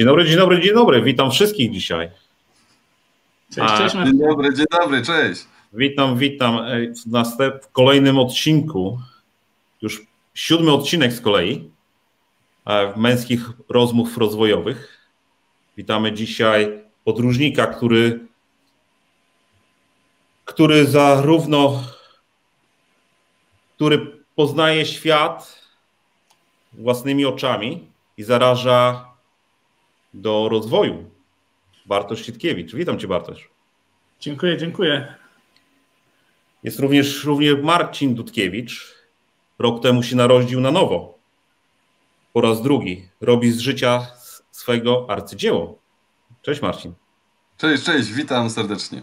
Dzień dobry, dzień dobry, dzień dobry. Witam wszystkich dzisiaj. Cześć, cześć. Dzień dobry, dzień dobry, cześć. Witam, witam e, w, następ, w kolejnym odcinku. Już siódmy odcinek z kolei e, męskich rozmów rozwojowych. Witamy dzisiaj podróżnika, który, który zarówno który poznaje świat własnymi oczami i zaraża do rozwoju. Bartosz Sitkiewicz. Witam Cię, Bartosz. Dziękuję, dziękuję. Jest również, również Marcin Dudkiewicz. Rok temu się narodził na nowo. Po raz drugi robi z życia swego arcydzieło. Cześć Marcin. Cześć, cześć, witam serdecznie.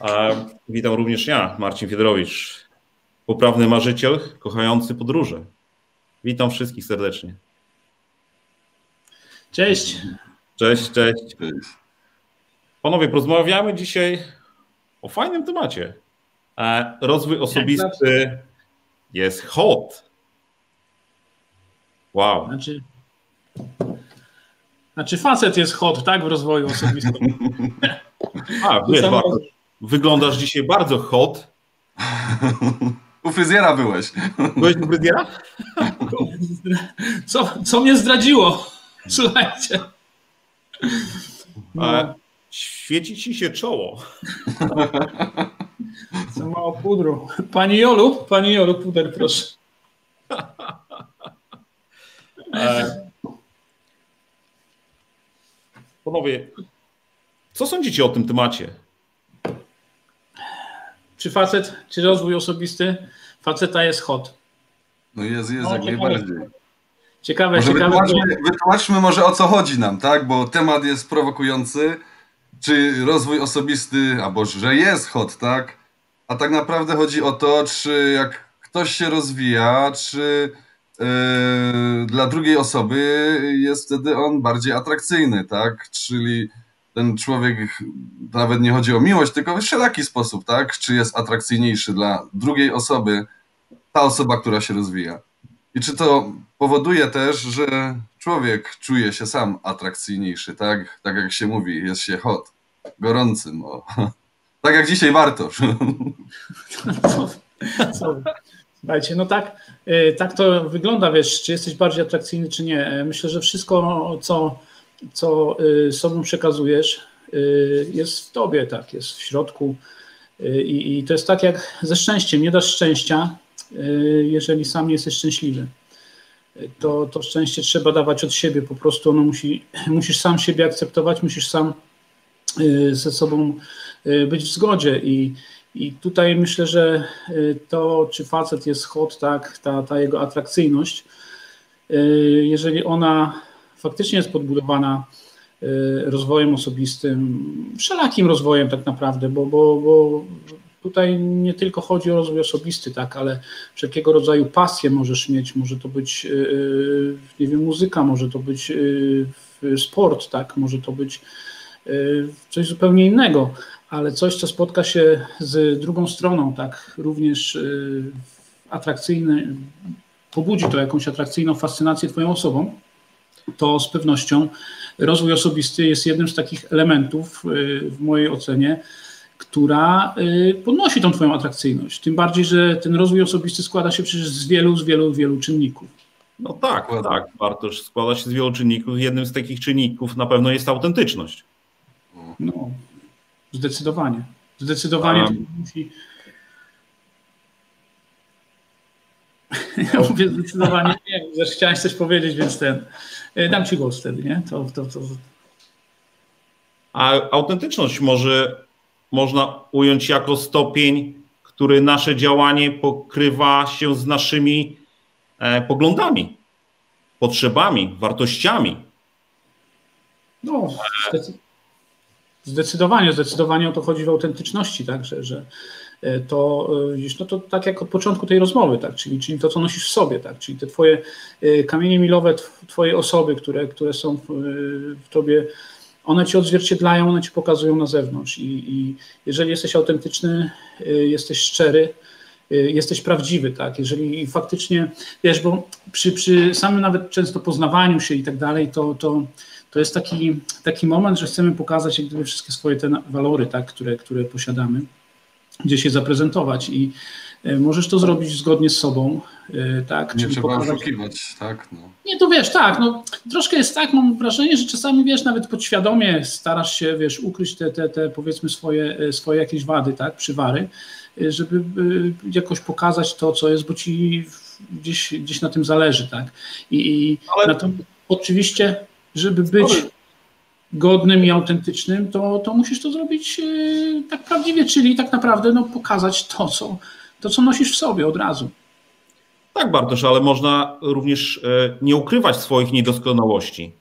A witam również ja, Marcin Fiedorowicz, poprawny marzyciel, kochający podróże. Witam wszystkich serdecznie. Cześć. Cześć, cześć. Panowie, porozmawiamy dzisiaj o fajnym temacie. E, rozwój osobisty jest hot. Wow. Znaczy, znaczy facet jest hot, tak, w rozwoju osobistym. A, wiesz, bardzo, wyglądasz dzisiaj bardzo hot. U fryzjera byłeś. Byłeś u fryzjera? Co, co mnie zdradziło? Słuchajcie. No. Świeci ci się czoło. Za mało pudru. Pani Jolu, Pani Jolu, puder proszę. E, panowie, co sądzicie o tym temacie? Czy facet, czy rozwój osobisty faceta jest hot? No jest, jest no, jak najbardziej. Ciekawe, może ciekawe. Wytłumaczmy, wytłumaczmy może o co chodzi nam, tak? Bo temat jest prowokujący. Czy rozwój osobisty, albo że jest hot, tak? A tak naprawdę chodzi o to, czy jak ktoś się rozwija, czy yy, dla drugiej osoby jest wtedy on bardziej atrakcyjny, tak? Czyli ten człowiek, nawet nie chodzi o miłość, tylko w wszelaki sposób, tak? Czy jest atrakcyjniejszy dla drugiej osoby, ta osoba, która się rozwija. I czy to powoduje też, że człowiek czuje się sam atrakcyjniejszy, tak? Tak jak się mówi, jest się hot, gorącym. O. Tak jak dzisiaj warto. Słuchajcie, no tak, y, tak to wygląda, wiesz, czy jesteś bardziej atrakcyjny, czy nie. Myślę, że wszystko, co, co y, sobą przekazujesz, y, jest w tobie, tak, jest w środku. I, I to jest tak jak ze szczęściem. Nie dasz szczęścia, jeżeli sam nie jesteś szczęśliwy. To, to szczęście trzeba dawać od siebie, po prostu ono musi, musisz sam siebie akceptować, musisz sam ze sobą być w zgodzie i, i tutaj myślę, że to, czy facet jest hot, tak, ta, ta jego atrakcyjność, jeżeli ona faktycznie jest podbudowana rozwojem osobistym, wszelakim rozwojem tak naprawdę, bo, bo, bo tutaj nie tylko chodzi o rozwój osobisty, tak, ale wszelkiego rodzaju pasje możesz mieć, może to być, nie wiem, muzyka, może to być sport, tak, może to być coś zupełnie innego, ale coś, co spotka się z drugą stroną, tak, również atrakcyjny, pobudzi to jakąś atrakcyjną fascynację Twoją osobą, to z pewnością rozwój osobisty jest jednym z takich elementów w mojej ocenie, która podnosi tą Twoją atrakcyjność. Tym bardziej, że ten rozwój osobisty składa się przecież z wielu, z wielu, wielu czynników. No tak, tak, Bartosz, składa się z wielu czynników. Jednym z takich czynników na pewno jest autentyczność. No, zdecydowanie. Zdecydowanie Um. musi. Ja mówię zdecydowanie nie, że chciałeś coś powiedzieć, więc ten. Dam ci głos wtedy, nie? To, to, to... A autentyczność może można ująć jako stopień, który nasze działanie pokrywa się z naszymi e, poglądami, potrzebami, wartościami. No, zdecy- zdecydowanie, zdecydowanie o to chodzi w autentyczności, tak, że, że to widzisz, no to tak jak od początku tej rozmowy, tak, czyli, czyli to, co nosisz w sobie, tak, czyli te twoje e, kamienie milowe, tw- twoje osoby, które, które są w tobie, one ci odzwierciedlają, one ci pokazują na zewnątrz. I, i jeżeli jesteś autentyczny, e, jesteś szczery, e, jesteś prawdziwy, tak, jeżeli faktycznie, wiesz, bo przy, przy samym nawet często poznawaniu się i tak dalej, to, to to jest taki, taki moment, że chcemy pokazać jak gdyby wszystkie swoje te walory, tak, które, które posiadamy, gdzie się zaprezentować. I e, możesz to zrobić zgodnie z sobą, tak? Nie Czyli trzeba pokazać... oszukiwać, tak? No. Nie, to wiesz, tak, no troszkę jest tak, mam wrażenie, że czasami, wiesz, nawet podświadomie starasz się, wiesz, ukryć te, te, te powiedzmy swoje, e, swoje jakieś wady, tak, przywary, żeby jakoś pokazać to, co jest, bo ci gdzieś, gdzieś na tym zależy, tak? I, i Ale... na to, oczywiście, żeby być godnym i autentycznym, to, to musisz to zrobić e, tak prawdziwie, czyli tak naprawdę no, pokazać to co, to, co nosisz w sobie od razu. Tak, Bartosz, ale można również e, nie ukrywać swoich niedoskonałości.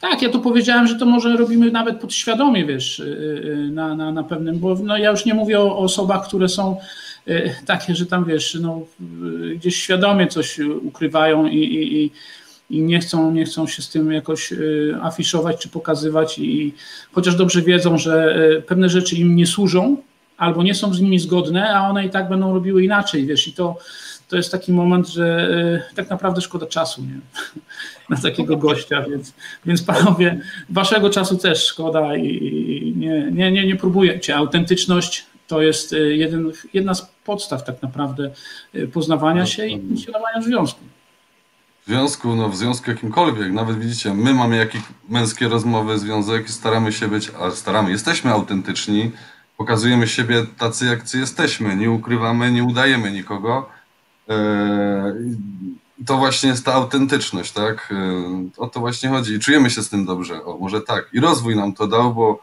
Tak, ja tu powiedziałem, że to może robimy nawet podświadomie, wiesz, e, na, na, na pewnym, bo no, ja już nie mówię o osobach, które są takie, że tam, wiesz, no, gdzieś świadomie coś ukrywają i, i, i i nie chcą, nie chcą się z tym jakoś afiszować czy pokazywać i chociaż dobrze wiedzą, że pewne rzeczy im nie służą albo nie są z nimi zgodne, a one i tak będą robiły inaczej, wiesz, i to, to jest taki moment, że y, tak naprawdę szkoda czasu, nie? Na takiego gościa, więc, więc panowie, waszego czasu też szkoda i nie, nie, nie, nie próbujecie. Autentyczność to jest jeden, jedna z podstaw tak naprawdę poznawania się i funkcjonowania w związku związku, no w związku jakimkolwiek, nawet widzicie, my mamy jakieś męskie rozmowy, związek, staramy się być, ale staramy, jesteśmy autentyczni, pokazujemy siebie tacy, jak jesteśmy, nie ukrywamy, nie udajemy nikogo. Eee, to właśnie jest ta autentyczność, tak? Eee, o to właśnie chodzi i czujemy się z tym dobrze, o może tak. I rozwój nam to dał, bo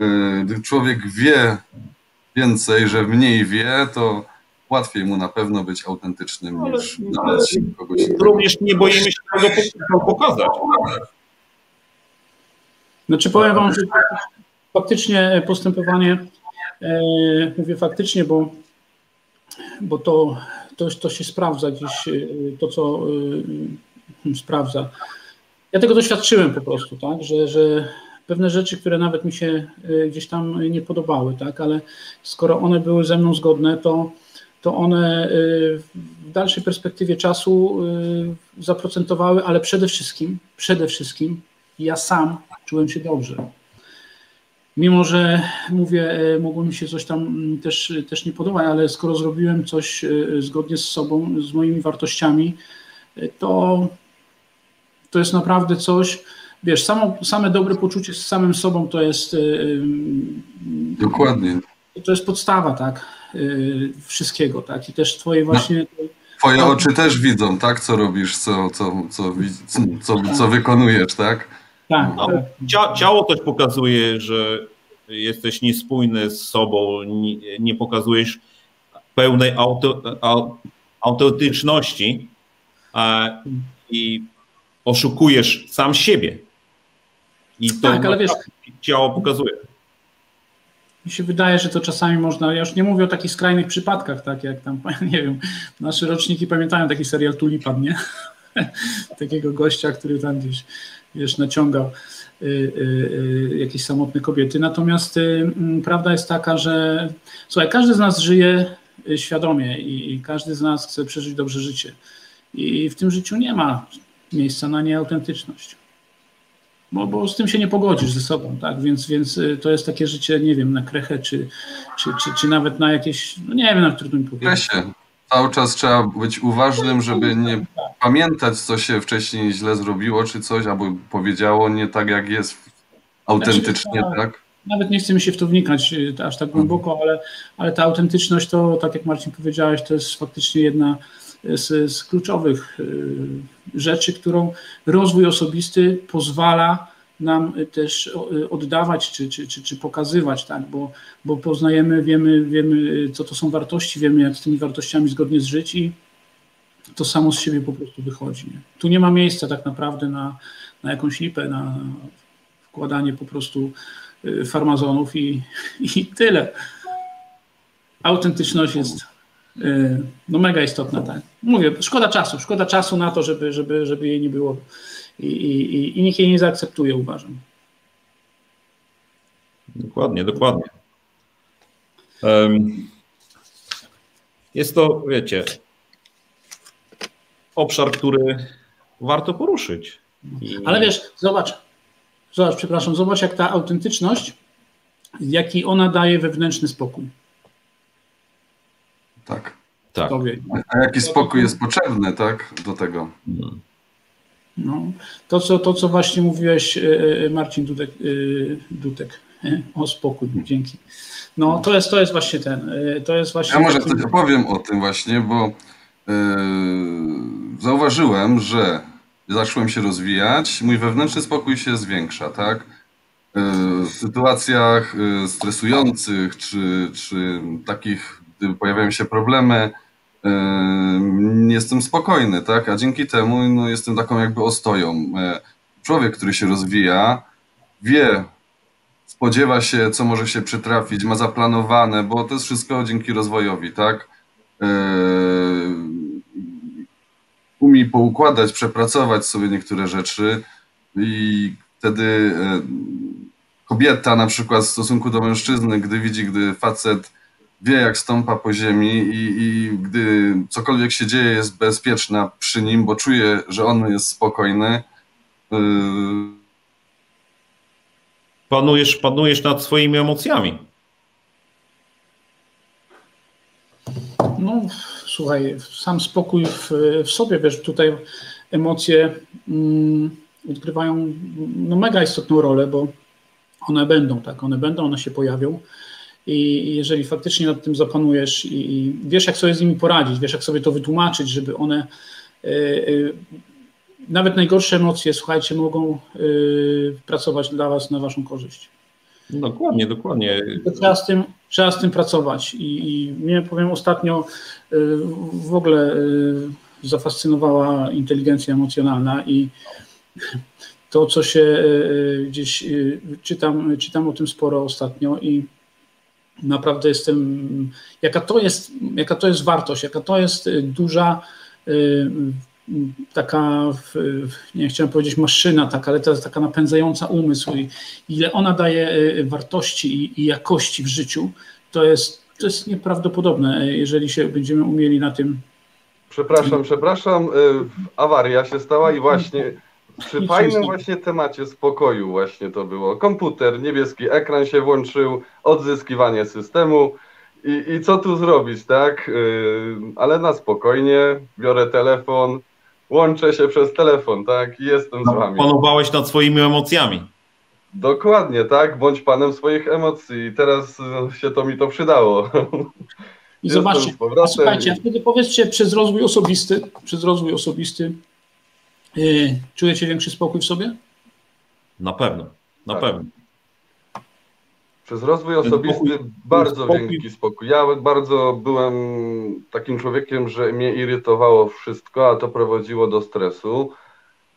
eee, gdy człowiek wie więcej, że mniej wie, to łatwiej mu na pewno być autentycznym ale, niż ale kogoś Również nie boimy się tego pokazać. Znaczy powiem wam, że faktycznie postępowanie, e, mówię faktycznie, bo, bo to, to, to się sprawdza gdzieś, e, to co e, sprawdza. Ja tego doświadczyłem po prostu, tak, że, że pewne rzeczy, które nawet mi się gdzieś tam nie podobały, tak, ale skoro one były ze mną zgodne, to to one y, w dalszej perspektywie czasu y, zaprocentowały, ale przede wszystkim, przede wszystkim ja sam czułem się dobrze. Mimo, że mówię, y, mogło mi się coś tam mm, też, też nie podobać, ale skoro zrobiłem coś zgodnie z sobą, z moimi wartościami, to, to jest naprawdę coś, wiesz, samo, same dobre poczucie z samym sobą to jest. Dokładnie. To jest podstawa, tak wszystkiego, tak? I też twoje właśnie... No, twoje oczy też widzą, tak? Co robisz, co, co, co, co, co wykonujesz, tak? Tak. No, tak. Ciało też pokazuje, że jesteś niespójny z sobą, nie, nie pokazujesz pełnej auto, autentyczności a, i oszukujesz sam siebie. I to tak, ale wiesz, ciało pokazuje mi się wydaje, że to czasami można, ja już nie mówię o takich skrajnych przypadkach, tak jak tam, nie wiem, nasze roczniki pamiętają taki serial Tulipan, nie? Takiego gościa, który tam gdzieś, wiesz, naciągał y, y, y, jakieś samotne kobiety. Natomiast mm, prawda jest taka, że słuchaj, każdy z nas żyje świadomie i, i każdy z nas chce przeżyć dobrze życie. I w tym życiu nie ma miejsca na nieautentyczność bo, bo z tym się nie pogodzisz ze sobą, tak? Więc, więc to jest takie życie, nie wiem, na krechę, czy, czy, czy, czy nawet na jakieś, no nie wiem, na trudno mi powiedzieć. Kresie. Cały czas trzeba być uważnym, żeby nie pamiętać, co się wcześniej źle zrobiło, czy coś, albo powiedziało nie tak, jak jest autentycznie, znaczy, tak? Nawet nie chcemy się w to wnikać y, aż tak głęboko, ale, ale ta autentyczność to, tak jak Marcin powiedziałeś, to jest faktycznie jedna z, z kluczowych y, rzeczy, którą rozwój osobisty pozwala nam też y, oddawać czy, czy, czy, czy pokazywać, tak? bo, bo poznajemy, wiemy, wiemy, co to są wartości, wiemy, jak z tymi wartościami zgodnie zżyć i to samo z siebie po prostu wychodzi. Nie? Tu nie ma miejsca tak naprawdę na, na jakąś lipę, na wkładanie po prostu y, farmazonów i, i tyle. Autentyczność jest Y, no mega istotna, tak. Mówię, szkoda czasu, szkoda czasu na to, żeby, żeby, żeby jej nie było i, i, i nikt jej nie zaakceptuje, uważam. Dokładnie, dokładnie. Jest to, wiecie, obszar, który warto poruszyć. I... Ale wiesz, zobacz, zobacz, przepraszam, zobacz jak ta autentyczność, jaki ona daje wewnętrzny spokój. Tak. tak. Tobie. A jaki spokój jest potrzebny, tak, do tego. Hmm. No, to, co, to, co właśnie mówiłeś, e, e, Marcin Dudek, e, Dudek o spokój, dzięki. No, to jest, to jest właśnie ten, to jest właśnie... Ja może coś opowiem o tym właśnie, bo zauważyłem, że zacząłem się rozwijać, mój wewnętrzny spokój się zwiększa, tak? W sytuacjach stresujących, czy, czy takich, gdy pojawiają się problemy, jestem spokojny, tak? A dzięki temu no, jestem taką jakby ostoją. Człowiek, który się rozwija, wie, spodziewa się, co może się przytrafić, ma zaplanowane, bo to jest wszystko dzięki rozwojowi, tak? E, umie poukładać, przepracować sobie niektóre rzeczy i wtedy e, kobieta na przykład w stosunku do mężczyzny, gdy widzi, gdy facet wie, jak stąpa po ziemi i, i gdy cokolwiek się dzieje, jest bezpieczna przy nim, bo czuje, że on jest spokojny. Yy... Panujesz, panujesz nad swoimi emocjami. No, słuchaj, sam spokój w, w sobie, wiesz, tutaj emocje mm, odgrywają no, mega istotną rolę, bo one będą, tak, one będą, one się pojawią. I jeżeli faktycznie nad tym zapanujesz i, wiesz, jak sobie z nimi poradzić, wiesz, jak sobie to wytłumaczyć, żeby one. E, e, nawet najgorsze emocje, słuchajcie, mogą e, pracować dla Was na Waszą korzyść. Dokładnie, dokładnie. Trzeba z tym, trzeba z tym pracować. I, I mnie powiem ostatnio w ogóle zafascynowała inteligencja emocjonalna i to, co się gdzieś czytam, czytam o tym sporo ostatnio i naprawdę jestem, jaka to jest, jaka to jest wartość, jaka to jest y, duża y, taka, nie chciałem powiedzieć maszyna, taka, ale to jest taka napędzająca umysł i ile ona daje y, wartości i, i jakości w życiu, to jest, to jest nieprawdopodobne, jeżeli się będziemy umieli na tym. Przepraszam, przepraszam, awaria się stała i właśnie przy fajnym właśnie temacie spokoju właśnie to było. Komputer, niebieski ekran się włączył, odzyskiwanie systemu i, i co tu zrobić, tak? Yy, ale na spokojnie, biorę telefon, łączę się przez telefon, tak? I jestem z wami. Panowałeś nad swoimi emocjami. Dokładnie, tak? Bądź panem swoich emocji. I teraz y, się to mi to przydało. I zobaczcie, słuchajcie, a wtedy powiedzcie przez rozwój osobisty, przez rozwój osobisty, Y, czujecie większy spokój w sobie? Na pewno, na tak. pewno. Przez rozwój osobisty spokój, bardzo spokój. wielki spokój. Ja bardzo byłem takim człowiekiem, że mnie irytowało wszystko, a to prowadziło do stresu.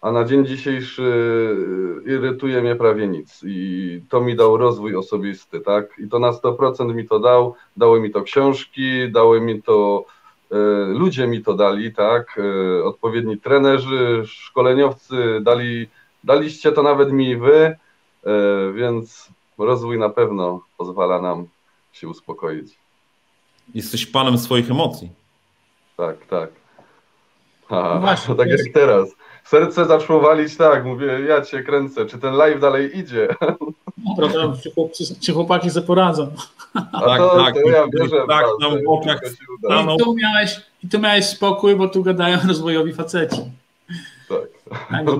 A na dzień dzisiejszy y, irytuje mnie prawie nic. I to mi dał rozwój osobisty, tak? I to na 100% mi to dał. Dały mi to książki, dały mi to E, ludzie mi to dali, tak, e, odpowiedni trenerzy, szkoleniowcy, dali, daliście to nawet mi wy, więc rozwój na pewno pozwala nam się uspokoić. Jesteś panem swoich emocji. Tak, tak. A, no Właśnie, tak jest... jak teraz. Serce zaczęło walić tak, mówię, ja cię kręcę, czy ten live dalej idzie? Prawda, czy, chłopcy, czy chłopaki sobie poradzą. A tak, to, tak, to ja wierzę. Tak, tam w oczach I tu, miałeś, I tu miałeś spokój, bo tu gadają rozwojowi faceci. Tak. tak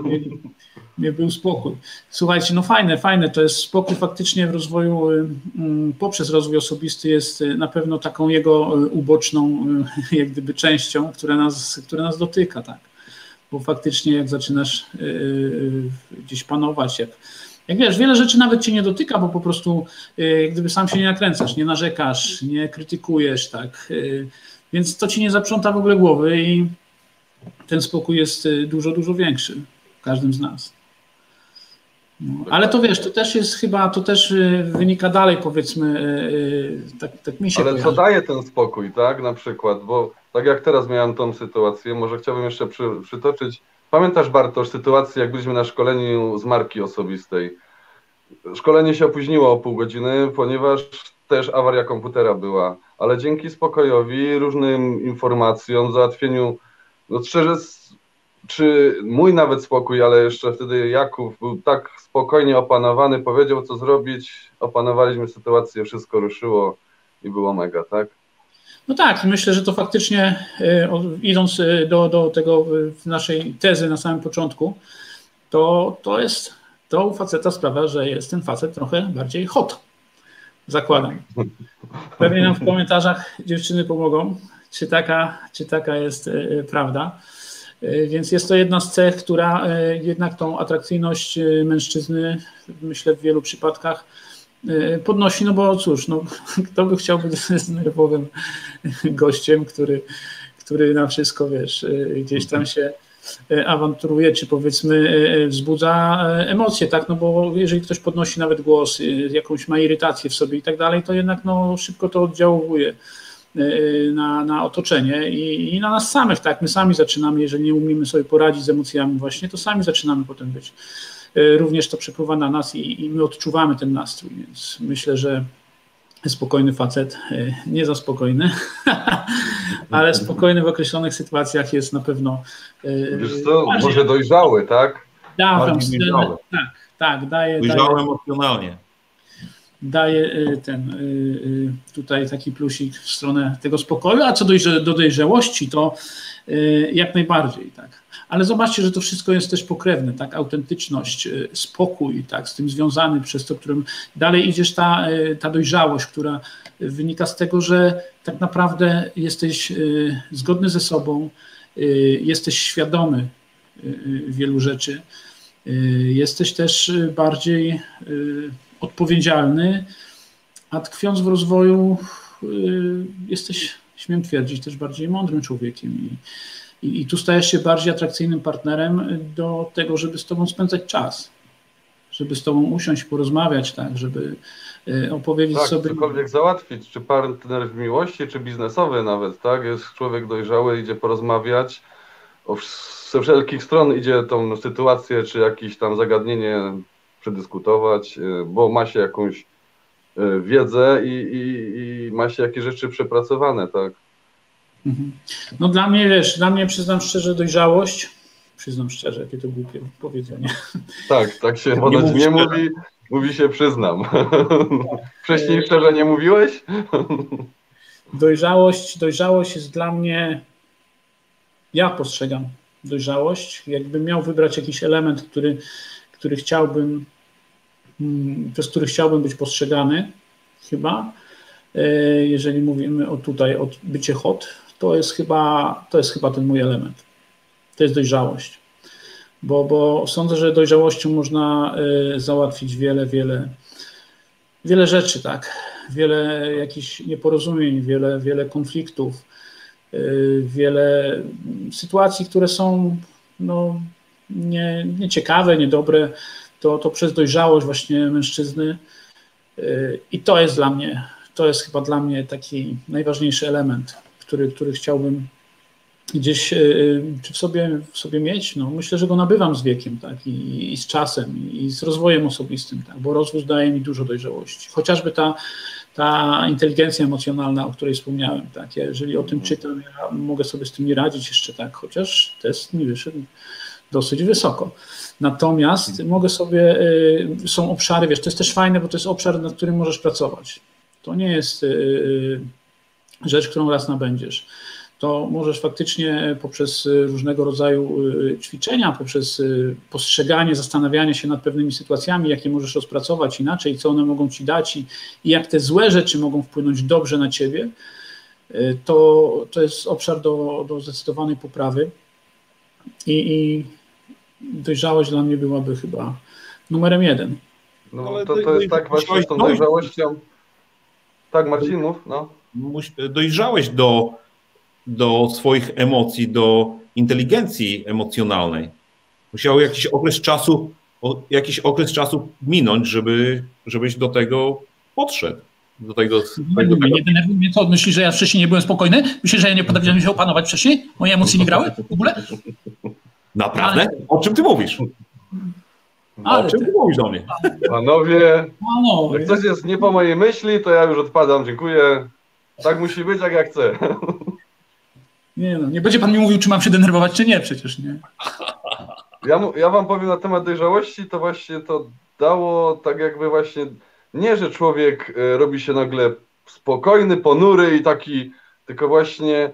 nie był spokój. Słuchajcie, no fajne, fajne, to jest spokój faktycznie w rozwoju, y, mm, poprzez rozwój osobisty jest y, na pewno taką jego y, uboczną, jak gdyby częścią, która nas, która nas dotyka, tak. Bo faktycznie jak zaczynasz gdzieś panować, jak jak wiesz, wiele rzeczy nawet cię nie dotyka, bo po prostu y, gdyby sam się nie nakręcasz, nie narzekasz, nie krytykujesz, tak. Więc to ci nie zaprząta w ogóle głowy i ten spokój jest dużo, dużo większy każdym z nas. No, ale to wiesz, to też jest chyba, to też wynika dalej, powiedzmy, tak, tak mi się Ale co daje ten spokój, tak, na przykład, bo tak jak teraz miałem tą sytuację, może chciałbym jeszcze przy, przytoczyć. Pamiętasz, Bartosz, sytuację, jak byliśmy na szkoleniu z marki osobistej. Szkolenie się opóźniło o pół godziny, ponieważ też awaria komputera była, ale dzięki spokojowi, różnym informacjom, załatwieniu, no szczerze, czy mój nawet spokój, ale jeszcze wtedy Jakub był tak spokojnie opanowany, powiedział co zrobić, opanowaliśmy sytuację, wszystko ruszyło i było mega, tak? No tak, myślę, że to faktycznie e, idąc e, do, do tego naszej tezy na samym początku, to, to jest to u faceta sprawia, że jest ten facet trochę bardziej hot. Zakładam. Pewnie nam w komentarzach dziewczyny pomogą, czy taka, czy taka jest prawda. Więc jest to jedna z cech, która jednak tą atrakcyjność mężczyzny, myślę w wielu przypadkach, podnosi, no bo cóż, no, kto by chciał być nerwowym gościem, który, który na wszystko, wiesz, gdzieś tam się awanturuje, czy powiedzmy wzbudza emocje, tak, no bo jeżeli ktoś podnosi nawet głos, jakąś ma irytację w sobie i tak dalej, to jednak no szybko to oddziałuje na, na otoczenie i, i na nas samych, tak, my sami zaczynamy, jeżeli nie umiemy sobie poradzić z emocjami właśnie, to sami zaczynamy potem być E, również to przepływa na nas i, i my odczuwamy ten nastrój, więc myślę, że spokojny facet, e, nie za spokojny, ale spokojny w określonych sytuacjach jest na pewno. E, Wiesz co, może dojrzały, tak? Da, tak, tak, daje. Dojrzały emocjonalnie. Daje ten tutaj taki plusik w stronę tego spokoju, a co do dojrzałości, to jak najbardziej, tak. Ale zobaczcie, że to wszystko jest też pokrewne, tak, autentyczność, y, spokój, tak, z tym związany przez to, którym dalej idziesz ta, y, ta dojrzałość, która wynika z tego, że tak naprawdę jesteś y, zgodny ze sobą, jesteś świadomy wielu rzeczy, jesteś też bardziej odpowiedzialny, a tkwiąc w rozwoju jesteś, śmiem twierdzić, też bardziej mądrym człowiekiem i, i, I tu stajesz się bardziej atrakcyjnym partnerem do tego, żeby z tobą spędzać czas, żeby z tobą usiąść, porozmawiać, tak, żeby e, opowiedzieć tak, sobie. cokolwiek załatwić, czy partner w miłości, czy biznesowy nawet, tak? Jest człowiek dojrzały, idzie porozmawiać. Ze wszelkich stron idzie tą sytuację, czy jakieś tam zagadnienie przedyskutować, e, bo ma się jakąś e, wiedzę i, i, i ma się jakieś rzeczy przepracowane, tak? Mhm. No dla mnie, wiesz, dla mnie przyznam szczerze dojrzałość, przyznam szczerze, jakie to głupie powiedzenie. Tak, tak się nie, nie, nie mówi, mówi się przyznam. Wcześniej szczerze nie mówiłeś? Dojrzałość, dojrzałość jest dla mnie, ja postrzegam dojrzałość, jakbym miał wybrać jakiś element, który, który chciałbym, przez który chciałbym być postrzegany, chyba, e, jeżeli mówimy o tutaj o bycie hot, to jest chyba, to jest chyba ten mój element. To jest dojrzałość. Bo, bo sądzę, że dojrzałością można y, załatwić wiele, wiele, wiele rzeczy, tak. Wiele jakichś nieporozumień, wiele, wiele konfliktów, y, wiele sytuacji, które są no, nie, nieciekawe, niedobre, to, to przez dojrzałość właśnie mężczyzny. Y, I to jest dla mnie, to jest chyba dla mnie taki najważniejszy element który, który chciałbym gdzieś czy w sobie, w sobie mieć, no myślę, że go nabywam z wiekiem, tak, i, i z czasem, i z rozwojem osobistym, tak, bo rozwój daje mi dużo dojrzałości. Chociażby ta, ta inteligencja emocjonalna, o której wspomniałem, tak, ja jeżeli o tym czytam, ja mogę sobie z tym nie radzić jeszcze tak, chociaż test mi wyszedł dosyć wysoko. Natomiast mogę sobie, e, są obszary, wiesz, to jest też fajne, bo to jest obszar, nad którym możesz pracować. To nie jest e, rzecz, którą raz nabędziesz. To możesz faktycznie poprzez różnego rodzaju y, ćwiczenia, poprzez y, postrzeganie, zastanawianie się nad pewnymi sytuacjami, jakie możesz rozpracować inaczej, co one mogą ci dać i, i jak te złe rzeczy mogą wpłynąć dobrze na ciebie, y, to, to jest obszar do, do zdecydowanej poprawy. I, I dojrzałość dla mnie byłaby chyba numerem jeden. No, to, to jest tak właśnie z tą dojrzałością. Tak, Marcinów, no dojrzałeś do, do swoich emocji, do inteligencji emocjonalnej. Musiał jakiś okres czasu, jakiś okres czasu minąć, żeby, żebyś do tego podszedł. Do tego, nie, do tego... nie denerwuj mnie, co? Myślisz, że ja wcześniej nie byłem spokojny? Myślisz, że ja nie potrafiłem się opanować wcześniej? Moje emocje nie grały w ogóle? Naprawdę? Ale... O czym ty mówisz? Ale o czym ty mówisz do mnie? Panowie, Panowie, jak coś jest nie po mojej myśli, to ja już odpadam, dziękuję. Tak musi być, jak ja chcę. Nie, no, nie będzie pan mi mówił, czy mam się denerwować, czy nie, przecież nie. Ja, ja wam powiem na temat dojrzałości, to właśnie to dało tak jakby właśnie, nie, że człowiek e, robi się nagle spokojny, ponury i taki, tylko właśnie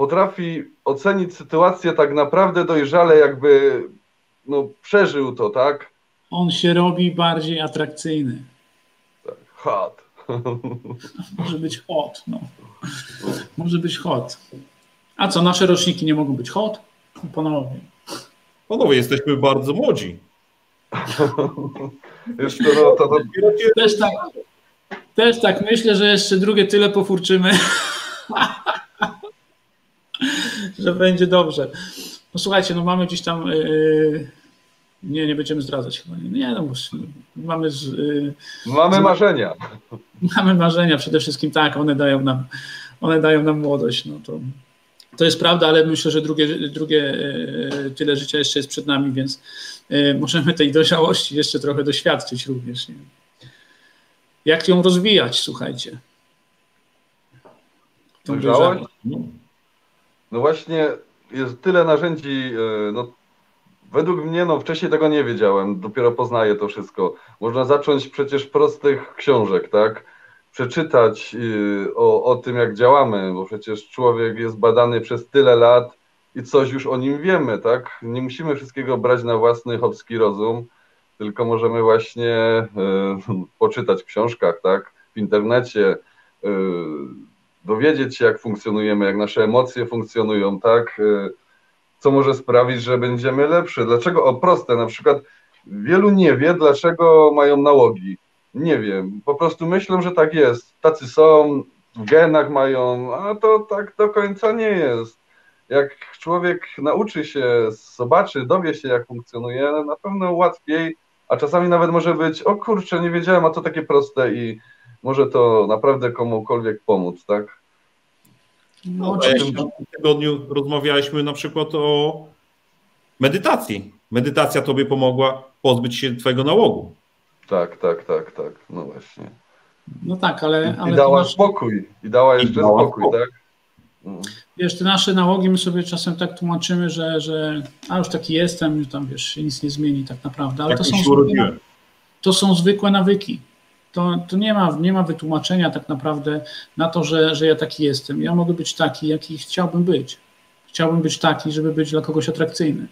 potrafi ocenić sytuację tak naprawdę dojrzale, jakby no, przeżył to, tak? On się robi bardziej atrakcyjny. Tak, hot. Może być hot, no. Może być hot. A co, nasze roczniki nie mogą być hot? Panowie. Panowie, jesteśmy bardzo młodzi. Jeszcze no, to, to... Też tak, też tak myślę, że jeszcze drugie tyle pofurczymy, że będzie dobrze. No słuchajcie, no mamy gdzieś tam. Yy, nie, nie będziemy zdradzać chyba. Nie, no bo mamy. Z, yy, mamy z, marzenia. Mamy marzenia przede wszystkim, tak, one dają nam, one dają nam młodość. No to, to jest prawda, ale myślę, że drugie, drugie yy, tyle życia jeszcze jest przed nami, więc yy, możemy tej dojrzałości jeszcze trochę doświadczyć również. Nie? Jak ją rozwijać, słuchajcie? Dojrzałość? No właśnie, jest tyle narzędzi, e, no, według mnie, no wcześniej tego nie wiedziałem, dopiero poznaję to wszystko. Można zacząć przecież prostych książek, tak? Przeczytać e, o, o tym, jak działamy, bo przecież człowiek jest badany przez tyle lat i coś już o nim wiemy, tak? Nie musimy wszystkiego brać na własny chłopski rozum, tylko możemy właśnie y, poczytać w książkach, tak? W internecie, y, dowiedzieć się, jak funkcjonujemy, jak nasze emocje funkcjonują, tak? Y, co może sprawić, że będziemy lepszy. Dlaczego? O proste, na przykład wielu nie wie, dlaczego mają nałogi. Nie wiem, po prostu myślą, że tak jest. Tacy są, w genach mają, a to tak do końca nie jest. Jak człowiek nauczy się, zobaczy, dowie się, jak funkcjonuje, na pewno łatwiej, a czasami nawet może być, o kurczę, nie wiedziałem, a to takie proste i może to naprawdę komukolwiek pomóc, tak? No, no w tym tygodniu rozmawialiśmy na przykład o medytacji. Medytacja tobie pomogła pozbyć się twojego nałogu. Tak, tak, tak, tak. No właśnie. No tak, ale. ale I dała masz... spokój. I dała jeszcze I dała spokój, spokój, tak? No. Wiesz, te nasze nałogi my sobie czasem tak tłumaczymy, że, że a już taki jestem, tam wiesz, nic nie zmieni tak naprawdę. Ale tak to są, zwykłe, to są zwykłe nawyki to, to nie, ma, nie ma wytłumaczenia tak naprawdę na to, że, że ja taki jestem. Ja mogę być taki, jaki chciałbym być. Chciałbym być taki, żeby być dla kogoś atrakcyjny.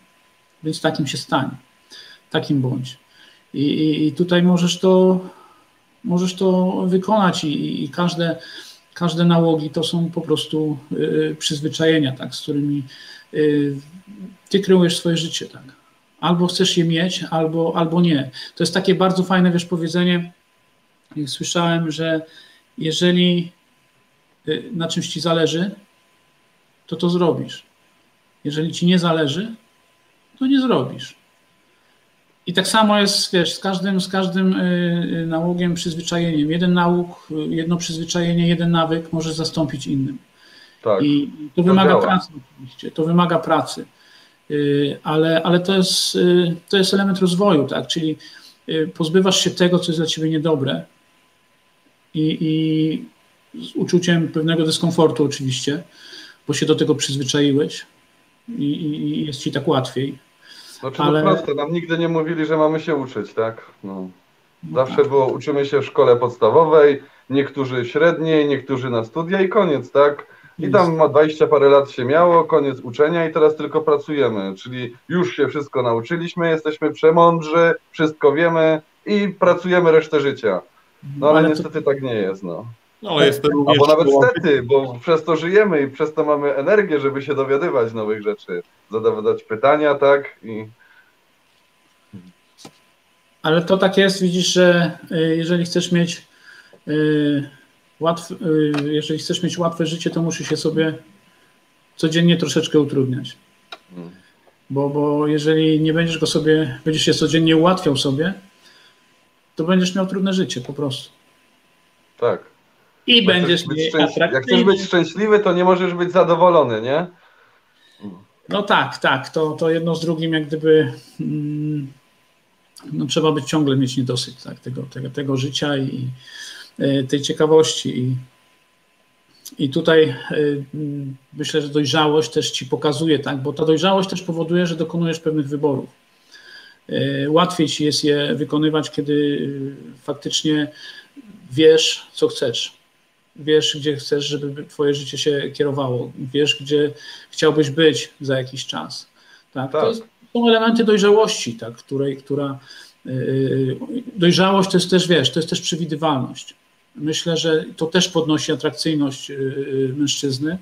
Więc takim się stanie. Takim bądź. I, i, i tutaj możesz to, możesz to wykonać i, i każde, każde nałogi to są po prostu y, przyzwyczajenia, tak, z którymi y, ty kreujesz swoje życie. Tak. Albo chcesz je mieć, albo, albo nie. To jest takie bardzo fajne, wiesz, powiedzenie, słyszałem, że jeżeli y, na czymś ci zależy, to to zrobisz. Jeżeli ci nie zależy, to nie zrobisz. I tak samo jest, wiesz, z każdym, z każdym y, y, nałogiem, przyzwyczajeniem. Jeden nałóg, jedno przyzwyczajenie, jeden nawyk może zastąpić innym. Tak, I to, to wymaga działa. pracy oczywiście, to wymaga pracy. Ale, ale to, jest, to jest element rozwoju, tak? Czyli pozbywasz się tego, co jest dla ciebie niedobre, i, i z uczuciem pewnego dyskomfortu oczywiście, bo się do tego przyzwyczaiłeś i, i jest ci tak łatwiej. Znaczy Ale... no proste, nam nigdy nie mówili, że mamy się uczyć, tak? No. no Zawsze tak. było, uczymy się w szkole podstawowej, niektórzy średniej, niektórzy na studia i koniec, tak? I tam ma 20 parę lat się miało, koniec uczenia i teraz tylko pracujemy, czyli już się wszystko nauczyliśmy, jesteśmy przemądrzy, wszystko wiemy i pracujemy resztę życia. No ale, ale niestety to... tak nie jest, no. No, jest to również... Albo nawet niestety, bo przez to żyjemy i przez to mamy energię, żeby się dowiadywać nowych rzeczy, zadawać pytania, tak? I... Ale to tak jest, widzisz, że y, jeżeli chcesz mieć y, łatw, y, jeżeli chcesz mieć łatwe życie, to musisz się sobie codziennie troszeczkę utrudniać. Hmm. Bo, bo jeżeli nie będziesz go sobie, będziesz się codziennie ułatwiał sobie, to będziesz miał trudne życie po prostu. Tak. I jak będziesz mieć Jak chcesz być szczęśliwy, to nie możesz być zadowolony, nie? No tak, tak. To, to jedno z drugim jak gdyby mm, no, trzeba być ciągle mieć niedosyt tak, tego, tego, tego życia i, i tej ciekawości. I, I tutaj myślę, że dojrzałość też ci pokazuje, tak, bo ta dojrzałość też powoduje, że dokonujesz pewnych wyborów. Łatwiej ci jest je wykonywać, kiedy faktycznie wiesz, co chcesz. Wiesz, gdzie chcesz, żeby Twoje życie się kierowało. Wiesz, gdzie chciałbyś być za jakiś czas. Tak? tak. To są elementy dojrzałości, tak, której, która. Yy, dojrzałość to jest też, wiesz, to jest też przewidywalność. Myślę, że to też podnosi atrakcyjność mężczyzny,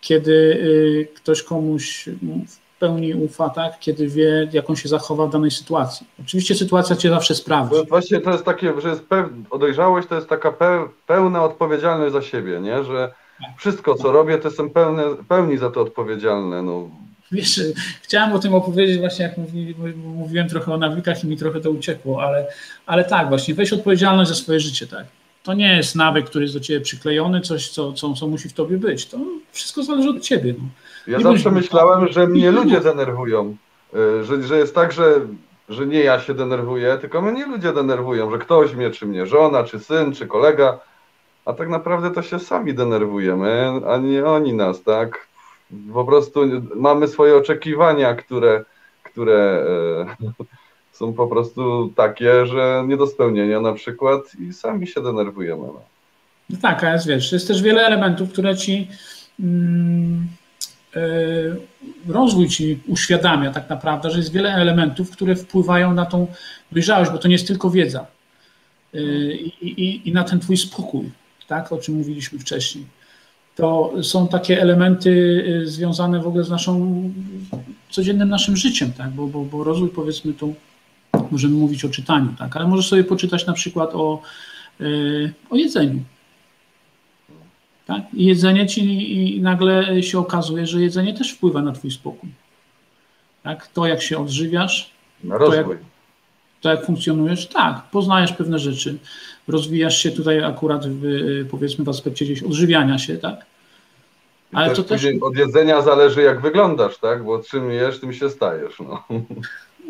kiedy ktoś komuś pełni ufa, tak, kiedy wie, jak on się zachowa w danej sytuacji. Oczywiście sytuacja cię zawsze sprawdzi. No właśnie to jest takie, że jest peł... dojrzałość to jest taka pełna odpowiedzialność za siebie, nie? że wszystko, co robię, to jestem pełny, pełni za to odpowiedzialny. No. Wiesz, chciałem o tym opowiedzieć właśnie, jak mówi, mówiłem trochę o nawykach i mi trochę to uciekło, ale, ale tak, właśnie weź odpowiedzialność za swoje życie, tak. To nie jest nawyk, który jest do ciebie przyklejony, coś, co, co, co musi w tobie być. To wszystko zależy od ciebie. No. Ja nie zawsze myślałem, że mnie ludzie denerwują. Y, że, że jest tak, że, że nie ja się denerwuję, tylko mnie ludzie denerwują, że ktoś mnie, czy mnie żona, czy syn, czy kolega, a tak naprawdę to się sami denerwujemy, a nie oni nas, tak? Po prostu mamy swoje oczekiwania, które, które e, są po prostu takie, że nie do spełnienia na przykład i sami się denerwujemy. No. no tak, a jest, wiesz, jest też wiele elementów, które ci mm, rozwój ci uświadamia tak naprawdę, że jest wiele elementów, które wpływają na tą dojrzałość, bo to nie jest tylko wiedza e, i, i, i na ten twój spokój, tak, o czym mówiliśmy wcześniej. To są takie elementy e, związane w ogóle z naszą codziennym naszym życiem, tak, bo, bo, bo rozwój powiedzmy tu możemy mówić o czytaniu, tak, ale możesz sobie poczytać na przykład o, o jedzeniu, tak? I jedzenie ci i nagle się okazuje, że jedzenie też wpływa na twój spokój. Tak? To, jak się odżywiasz, na rozwój. To jak, to, jak funkcjonujesz, tak, poznajesz pewne rzeczy, rozwijasz się tutaj akurat w, powiedzmy w aspekcie gdzieś odżywiania się, tak? Ale też to też... Od jedzenia zależy, jak wyglądasz, tak? Bo czym jesz, tym się stajesz. No.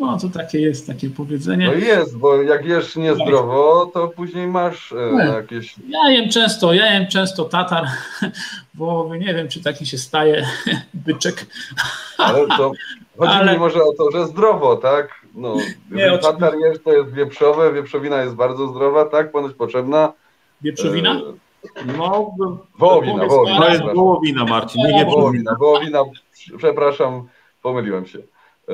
No, to takie jest, takie powiedzenie. No jest, bo jak jesz niezdrowo, to później masz e, jakieś... Ja jem często, ja jem często tatar, bo nie wiem, czy taki się staje byczek. Ale to chodzi Ale... mi może o to, że zdrowo, tak? No, nie, tatar jesz, to jest wieprzowe, wieprzowina jest bardzo zdrowa, tak? Ponoć potrzebna. Wieprzowina? E... No, wołowina, wołowina. To jest wołowina, Marcin, nie wieprzowina. Wołowina, przepraszam, pomyliłem się. E...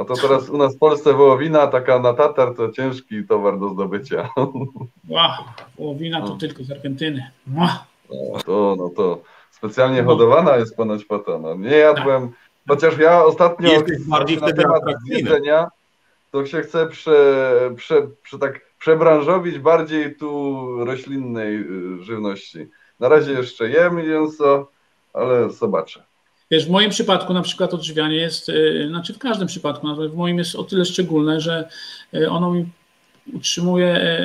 A to teraz u nas w Polsce wołowina, taka na tatar, to ciężki towar do zdobycia. Wow, wołowina to no. tylko z Argentyny. Wow. No to, no to specjalnie hodowana jest ponoć po to. No, nie jadłem, tak. chociaż ja ostatnio bardziej na temat jedzenia, to się chcę prze, prze, prze, tak przebranżowić bardziej tu roślinnej y, żywności. Na razie jeszcze jem mięso, ale zobaczę. Wiesz, w moim przypadku na przykład odżywianie jest, e, znaczy w każdym przypadku, w moim jest o tyle szczególne, że e, ono mi utrzymuje e,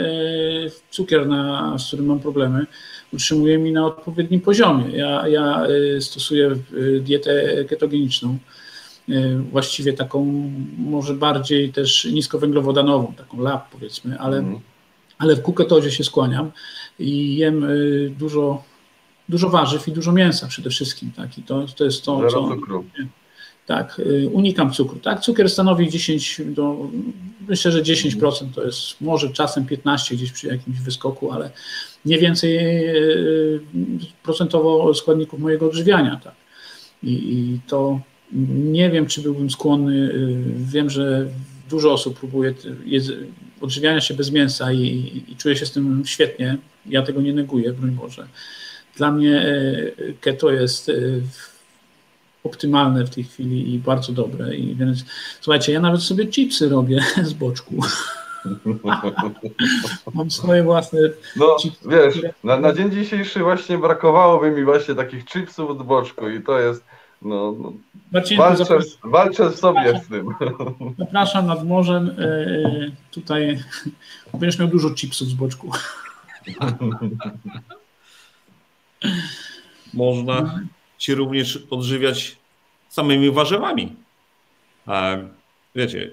cukier, na, z którym mam problemy, utrzymuje mi na odpowiednim poziomie. Ja, ja stosuję dietę ketogeniczną, właściwie taką może bardziej też niskowęglowodanową, taką lab powiedzmy, ale, mm. ale w kuketozie się skłaniam i jem dużo dużo warzyw i dużo mięsa przede wszystkim. Tak? I to, to jest to, co. Cukru. Tak, y, unikam cukru. Tak, cukier stanowi 10 do, myślę, że 10% to jest może czasem 15 gdzieś przy jakimś wyskoku, ale nie więcej y, procentowo składników mojego odżywiania. Tak. I, I, to nie wiem, czy byłbym skłonny. Y, wiem, że dużo osób próbuje odżywiania się bez mięsa i, i, i czuje się z tym świetnie. Ja tego nie neguję, broń Boże dla mnie e, keto jest e, optymalne w tej chwili i bardzo dobre. I więc słuchajcie, ja nawet sobie chipsy robię z boczku. Mam swoje własne. No chipsy, wiesz, które... na, na, dzień dzisiejszy właśnie brakowałoby mi właśnie takich chipsów z boczku i to jest. No, no walczę, zapras... walczę w sobie z tym. Zapraszam nad morzem. E, tutaj będziesz miał dużo chipsów z boczku. Można się również odżywiać samymi warzywami. Wiecie,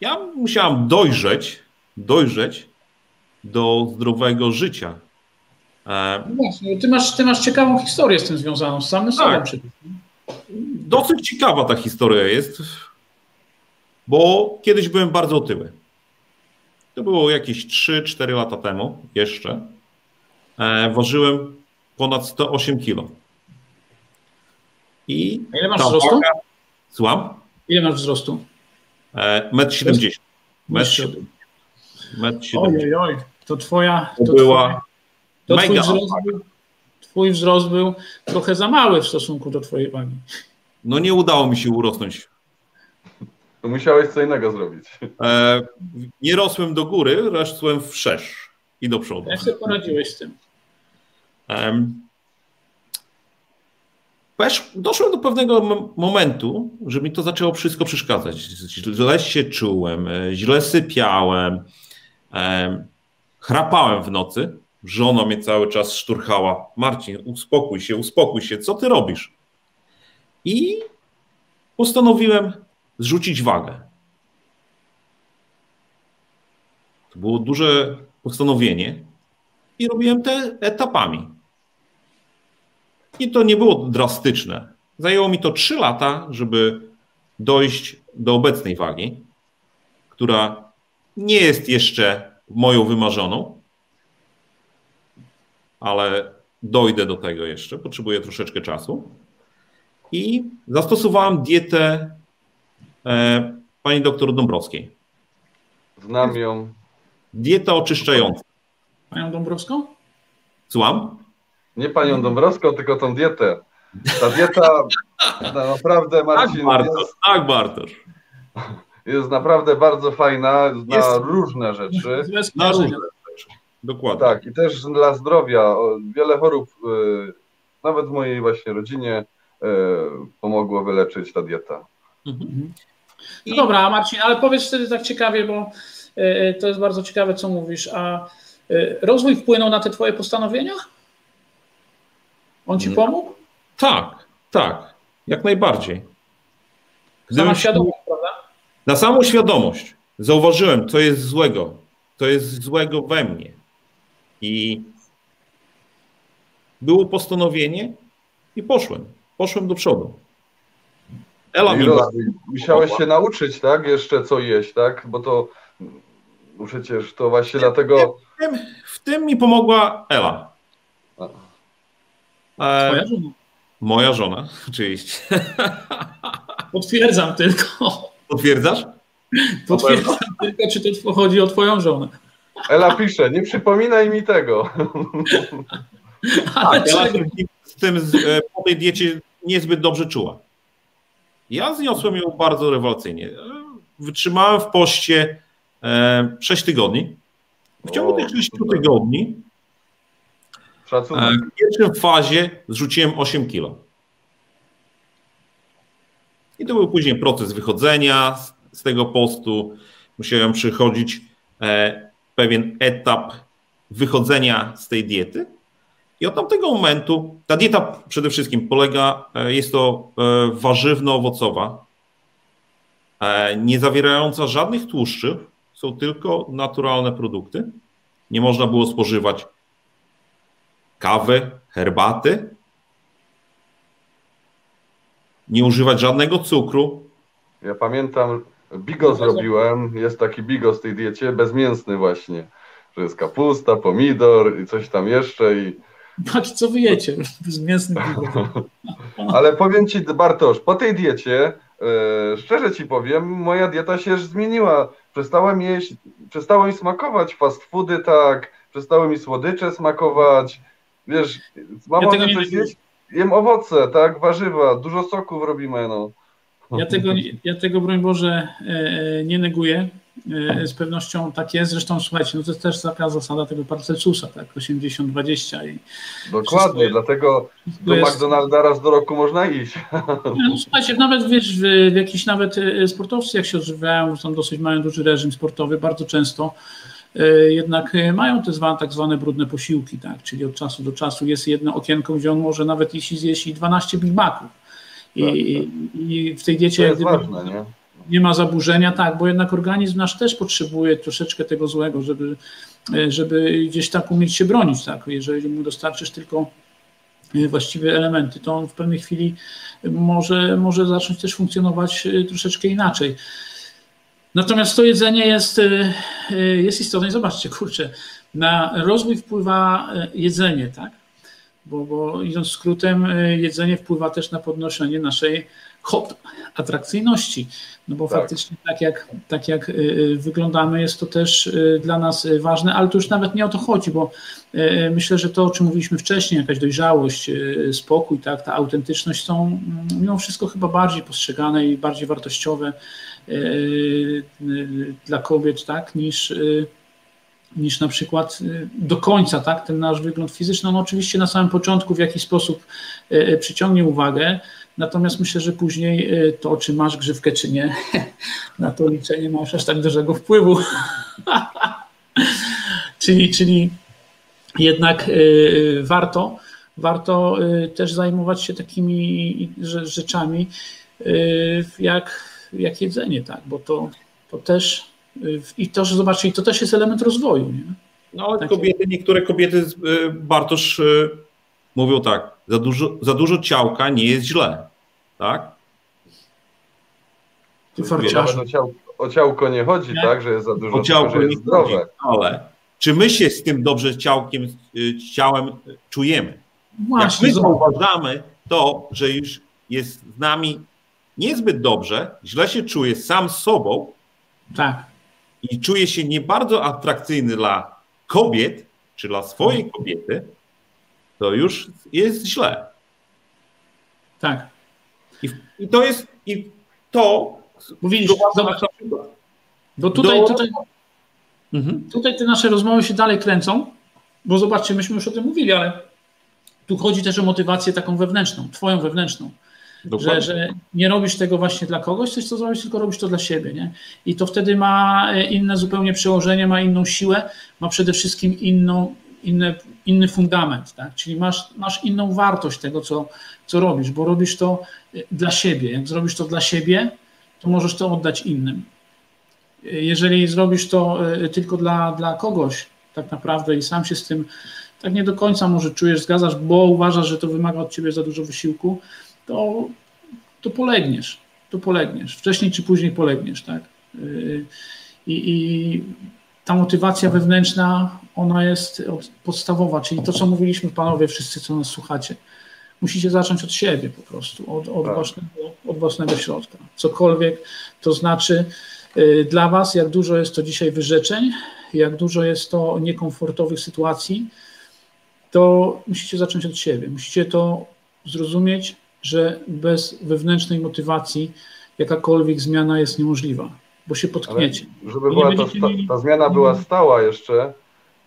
ja musiałam dojrzeć, dojrzeć do zdrowego życia. No właśnie, ty masz, ty masz ciekawą historię z tym związaną, z samym sobą. Tak. Dosyć ciekawa ta historia jest, bo kiedyś byłem bardzo otyły. To było jakieś 3-4 lata temu jeszcze. E, ważyłem ponad 108 kg. I ile masz wzrostu? Waga... Słucham? Ile masz wzrostu? E, 1,70 m. 1,70 m. Ojej, oj, to twoja... To, to była to mega twój wzrost, był, twój wzrost był trochę za mały w stosunku do twojej wagi. No nie udało mi się urosnąć. To musiałeś co innego zrobić. E, nie rosłem do góry, rosłem w szerz i do przodu. Jak sobie poradziłeś z tym? Doszłem do pewnego momentu, że mi to zaczęło wszystko przeszkadzać. Źle się czułem, e, źle sypiałem, chrapałem w nocy. Żona mnie cały czas szturchała. Marcin, uspokój się, uspokój się, co ty robisz? I postanowiłem zrzucić wagę. To było duże postanowienie i robiłem te etapami. I to nie było drastyczne. Zajęło mi to 3 lata, żeby dojść do obecnej wagi, która nie jest jeszcze moją wymarzoną, ale dojdę do tego jeszcze, potrzebuję troszeczkę czasu. I zastosowałem dietę e, pani doktor Dąbrowskiej. Znam ją. Dieta oczyszczająca. Panią Dąbrowską? Słucham? Nie panią Dąbrowską, tylko tą dietę. Ta dieta no, naprawdę, tak, Marcin... Tak, Bartosz. Jest, tak, Bartosz. Jest naprawdę bardzo fajna na jest, różne rzeczy. Na różne rzeczy. Dokładnie. Tak, i też dla zdrowia. Wiele chorób, y, nawet w mojej właśnie rodzinie, y, pomogło wyleczyć ta dieta. Mhm. No dobra, Marcin, ale powiedz wtedy tak ciekawie, bo y, to jest bardzo ciekawe, co mówisz. A rozwój wpłynął na te twoje postanowienia? On ci mm. pomógł? Tak, tak, jak najbardziej. Gdybym Sama świadomość, prawda? Na samą świadomość zauważyłem, co jest złego, co jest złego we mnie. I było postanowienie i poszłem. Poszłem do przodu. Ela mi Musiałeś się nauczyć, tak? Jeszcze co jeść, tak? Bo to przecież to właśnie dlatego. W tym, w tym mi pomogła Ela. E, Twoja żona. Moja żona, oczywiście. Potwierdzam tylko. Potwierdzasz? Potwierdzam tylko, czy to chodzi o twoją żonę. Ela pisze, nie przypominaj mi tego. Ale tak, Ela z tym e, po tej diecie niezbyt dobrze czuła. Ja zniosłem ją bardzo rewelacyjnie. Wytrzymałem w poście 6 e, tygodni. W ciągu o, tych 6 tygodni Szacunek. E, w pierwszej fazie zrzuciłem 8 kilo. I to był później proces wychodzenia z, tego postu. Musiałem przechodzić e, pewien etap wychodzenia z tej diety. I od tamtego momentu ta dieta przede wszystkim polega, e, jest to warzywno-owocowa, nie zawierająca żadnych tłuszczy, są tylko naturalne produkty. Nie można było spożywać kawy, herbaty, nie używać żadnego cukru. Ja pamiętam, bigos zrobiłem, jest taki bigos w tej diecie, bezmięsny właśnie, że jest kapusta, pomidor i coś tam jeszcze i... Patrz, co wy jecie, bezmięsny bigos. Ale powiem Ci, Bartosz, po tej diecie, yy, szczerze Ci powiem, moja dieta się zmieniła. Przestałem jeść, przestało mi smakować fast foody tak, przestały mi słodycze smakować, Wiesz, mam ja ochotę coś jeść, jem owoce, tak, warzywa, dużo soków robimy, no. Ja tego, ja tego broń Boże, e, nie neguję. E, z pewnością tak jest. Zresztą słuchajcie, no to jest też taka zasada tego Parcelsusa, tak? 80-20 i. Dokładnie, jest, dlatego do jest... McDonalda raz do roku można iść. No, słuchajcie, nawet wiesz, w, w jakichś nawet e, sportowcy, jak się odżywiają, tam dosyć mają duży reżim sportowy, bardzo często E, jednak e, mają te zwane, tak zwane brudne posiłki, tak? czyli od czasu do czasu jest jedno okienko, gdzie on może nawet jeśli zjeść 12 Big Maców. I, tak, tak. I, w tej diecie. Ważne, nie? nie ma zaburzenia, tak, bo jednak organizm nasz też potrzebuje troszeczkę tego złego, żeby, żeby gdzieś tak umieć się bronić, tak, jeżeli mu dostarczysz tylko właściwe elementy, to on w pewnej chwili może, może zacząć też funkcjonować troszeczkę inaczej. Natomiast to jedzenie jest, jest istotne. Zobaczcie, kurczę, na rozwój wpływa jedzenie, tak? bo, bo idąc skrótem, y, jedzenie wpływa też na podnoszenie naszej hop, atrakcyjności. No bo tak. faktycznie tak jak, tak jak y, y, wyglądamy, jest to też dla nas ważne, ale to już nawet nie o to chodzi, bo myślę, że to, o czym mówiliśmy wcześniej, jakaś dojrzałość, spokój, tak, ta autentyczność są mm, mimo wszystko chyba bardziej postrzegane i bardziej wartościowe dla kobiet, tak, niż niż na przykład y, do końca, tak, ten nasz wygląd fizyczny. On oczywiście na samym początku w jakiś sposób przyciągnie uwagę, natomiast myślę, że później to, czy masz grzywkę, czy nie, na to liczenie masz aż tak dużego wpływu. czyli, czyli jednak warto, warto też zajmować się takimi rzeczami jak, jak jedzenie, tak, bo to, to też i to, że zobaczcie, to też jest element rozwoju. Nie? No, ale kobiety, niektóre kobiety, y, Bartosz, y, mówią tak, za dużo, za dużo ciałka nie jest źle, tak? Ty o, ciał, o ciałko nie chodzi, nie? tak, że jest za dużo, o ciałko tylko, że jest zdrowe. Chodzi, ale czy my się z tym dobrze ciałkiem, y, ciałem czujemy? Właśnie, Jak my zauważamy to, że już jest z nami niezbyt dobrze, źle się czuje sam z sobą, tak i czuje się nie bardzo atrakcyjny dla kobiet, czy dla swojej mhm. kobiety, to już jest źle. Tak. I, i to jest, i to... Zobacz, bo tutaj, do... tutaj, mhm. tutaj te nasze rozmowy się dalej kręcą, bo zobaczcie, myśmy już o tym mówili, ale tu chodzi też o motywację taką wewnętrzną, twoją wewnętrzną. Że, że, nie robisz tego właśnie dla kogoś, coś co zrobisz, tylko robisz to dla siebie. Nie? I to wtedy ma e, inne zupełnie przełożenie, ma inną siłę, ma przede wszystkim inną, inny, inny fundament. Tak? Czyli masz, masz inną wartość tego, co, co robisz, bo robisz to e, dla siebie. Jak zrobisz to dla siebie, to możesz to oddać innym. E, jeżeli zrobisz to tylko dla, dla kogoś, tak naprawdę, i sam się z tym tak nie do końca może czujesz, zgadzasz, bo uważasz, że to wymaga od ciebie za dużo wysiłku, to, to polegniesz. To polegniesz. Wcześniej czy później polegniesz, tak? Y, I, I, ta motywacja wewnętrzna, ona jest podstawowa, czyli to, co mówiliśmy panowie, wszyscy, co nas słuchacie. Musicie zacząć od siebie po prostu, od, od, tak. własnego, od własnego środka. Cokolwiek to znaczy y, dla was, jak dużo jest to dzisiaj wyrzeczeń, jak dużo jest to niekomfortowych sytuacji, to musicie zacząć od siebie. Musicie to zrozumieć, że bez wewnętrznej motywacji jakakolwiek zmiana jest niemożliwa, bo się potkniecie. Ale żeby była ta, ta, ta, zmiana była stała jeszcze,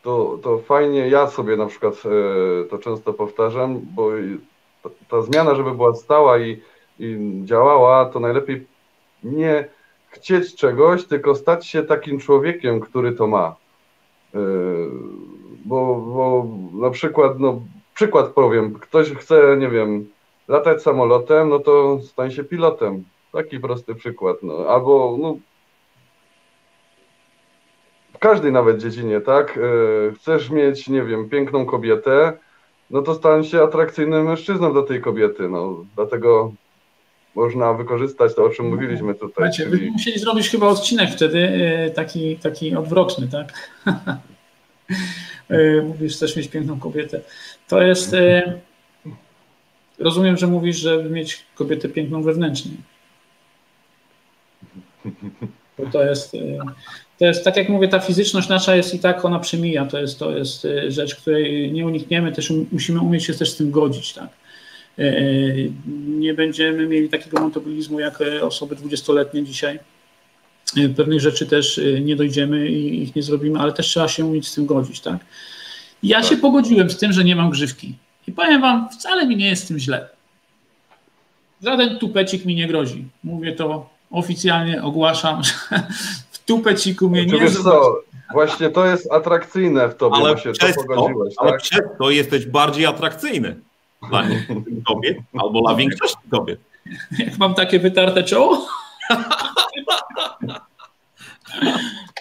to, to fajnie, ja sobie na przykład e, to często powtarzam, bo ta, ta zmiana, żeby była stała i, i działała, to najlepiej nie chcieć czegoś, tylko stać się takim człowiekiem, który to ma. E, bo, bo na przykład, no, przykład powiem, ktoś chce, nie wiem, latać samolotem, no to stań się pilotem. Taki prosty przykład. No. Albo no, w każdej nawet dziedzinie, tak? E, chcesz mieć, nie wiem, piękną kobietę, no to stań się atrakcyjnym mężczyzną do tej kobiety. No. Dlatego można wykorzystać to, o czym mówiliśmy tutaj. Macie, czyli... musieli zrobić chyba odcinek wtedy e, taki, taki odwrotny, tak? E, mówisz, chcesz mieć piękną kobietę. To jest Rozumiem, że mówisz, żeby mieć kobietę piękną wewnętrznie. Bo to jest, y, to jest, tak jak mówię, ta fizyczność nasza jest i tak, ona przemija. To jest, to jest y, rzecz, której nie unikniemy, też um, musimy umieć się też z tym godzić. Tak? Y, nie będziemy mieli takiego metabolizmu jak osoby dwudziestoletnie dzisiaj. Pewnych rzeczy też nie dojdziemy i ich nie zrobimy, ale też trzeba się umieć z tym godzić. Tak? Ja tak. się pogodziłem z tym, że nie mam grzywki. I powiem wam, wcale mi nie jest z tym źle. Żaden tupecik mi nie grozi. Mówię to oficjalnie, ogłaszam, że w tupeciku mnie nie wiesz co, Właśnie to jest atrakcyjne w tobie, ale się to pogodziłeś. Ale tak? przez to jesteś bardziej atrakcyjny dla kobiet albo dla większości kobiet. Jak mam takie wytarte czoło?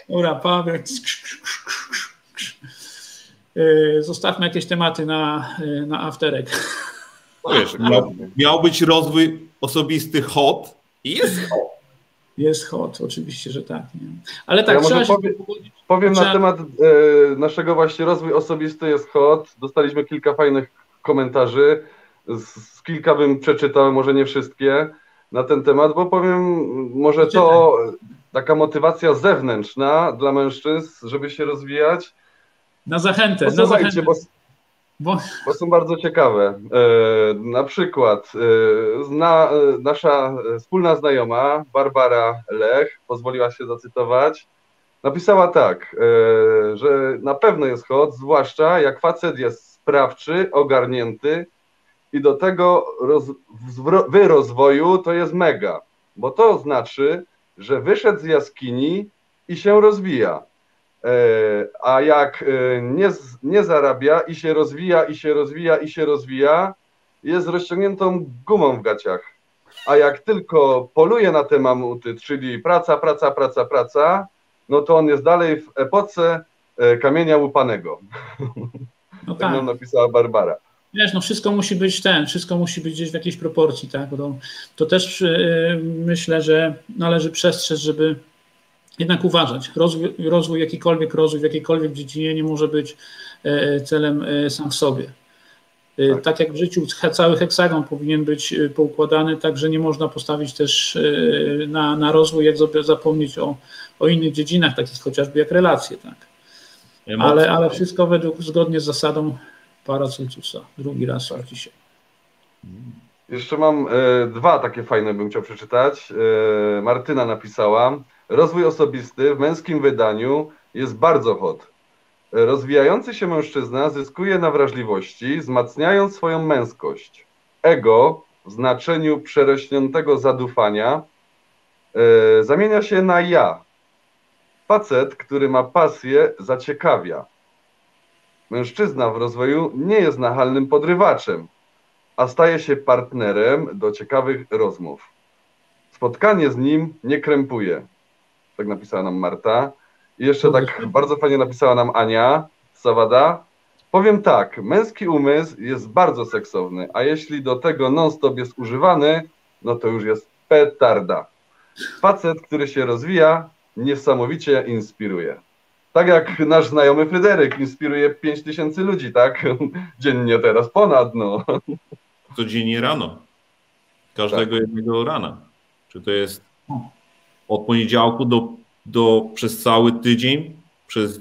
Dobra, Paweł. Zostawmy jakieś tematy na, na afterek. No wiesz, miał, miał być rozwój osobisty hot i jest hot. Jest hot, oczywiście, że tak. Nie? Ale tak, ja może powiem, powiem na temat e, naszego właśnie rozwój osobisty jest hot. Dostaliśmy kilka fajnych komentarzy. Z, z, kilka bym przeczytał, może nie wszystkie na ten temat, bo powiem, może to taka motywacja zewnętrzna dla mężczyzn, żeby się rozwijać. Na zachętę, na zachętę. Bo, bo... bo są bardzo ciekawe. E, na przykład e, zna, e, nasza wspólna znajoma Barbara Lech, pozwoliła się zacytować, napisała tak, e, że na pewno jest hot, zwłaszcza jak facet jest sprawczy, ogarnięty i do tego roz, w rozwoju to jest mega, bo to znaczy, że wyszedł z jaskini i się rozwija. E, a jak e, nie, nie zarabia i się rozwija, i się rozwija, i się rozwija, jest rozciągniętą gumą w gaciach. A jak tylko poluje na te mamuty, czyli praca, praca, praca, praca, no to on jest dalej w epoce e, kamienia łupanego. No tak. tak. napisała Barbara. Wiesz, no wszystko musi być ten, wszystko musi być gdzieś w jakiejś proporcji, tak? To, to też yy, myślę, że należy przestrzec, żeby jednak uważać. Rozwój, rozwój, jakikolwiek rozwój w jakiejkolwiek dziedzinie nie może być yy, celem yy, sam w sobie. Tak. tak. jak w życiu cały heksagon powinien być poukładany, tak że nie można postawić też na, na rozwój, jak zapomnieć o, o innych dziedzinach, takich chociażby jak relacje. Tak. Ale, ale wszystko według, zgodnie z zasadą Paracelsusa. Drugi raz tak. dzisiaj. Jeszcze mam e, dwa takie fajne, bym chciał przeczytać. E, Martyna napisała: Rozwój osobisty w męskim wydaniu jest bardzo hot. Rozwijający się mężczyzna zyskuje na wrażliwości, wzmacniając swoją męskość. Ego w znaczeniu przerośniętego zadufania e, zamienia się na ja. Facet, który ma pasję, zaciekawia. Mężczyzna w rozwoju nie jest nachalnym podrywaczem, a staje się partnerem do ciekawych rozmów. Spotkanie z nim nie krępuje. Tak napisała nam Marta. I jeszcze tak bardzo fajnie napisała nam Ania Sawada. Powiem tak, męski umysł jest bardzo seksowny, a jeśli do tego non-stop jest używany, no to już jest petarda. Facet, który się rozwija, niesamowicie inspiruje. Tak jak nasz znajomy Fryderyk inspiruje 5 tysięcy ludzi, tak? Dziennie teraz ponad, no. Codziennie rano. Każdego tak. jednego rana. Czy to jest od poniedziałku do, do przez cały tydzień, przez,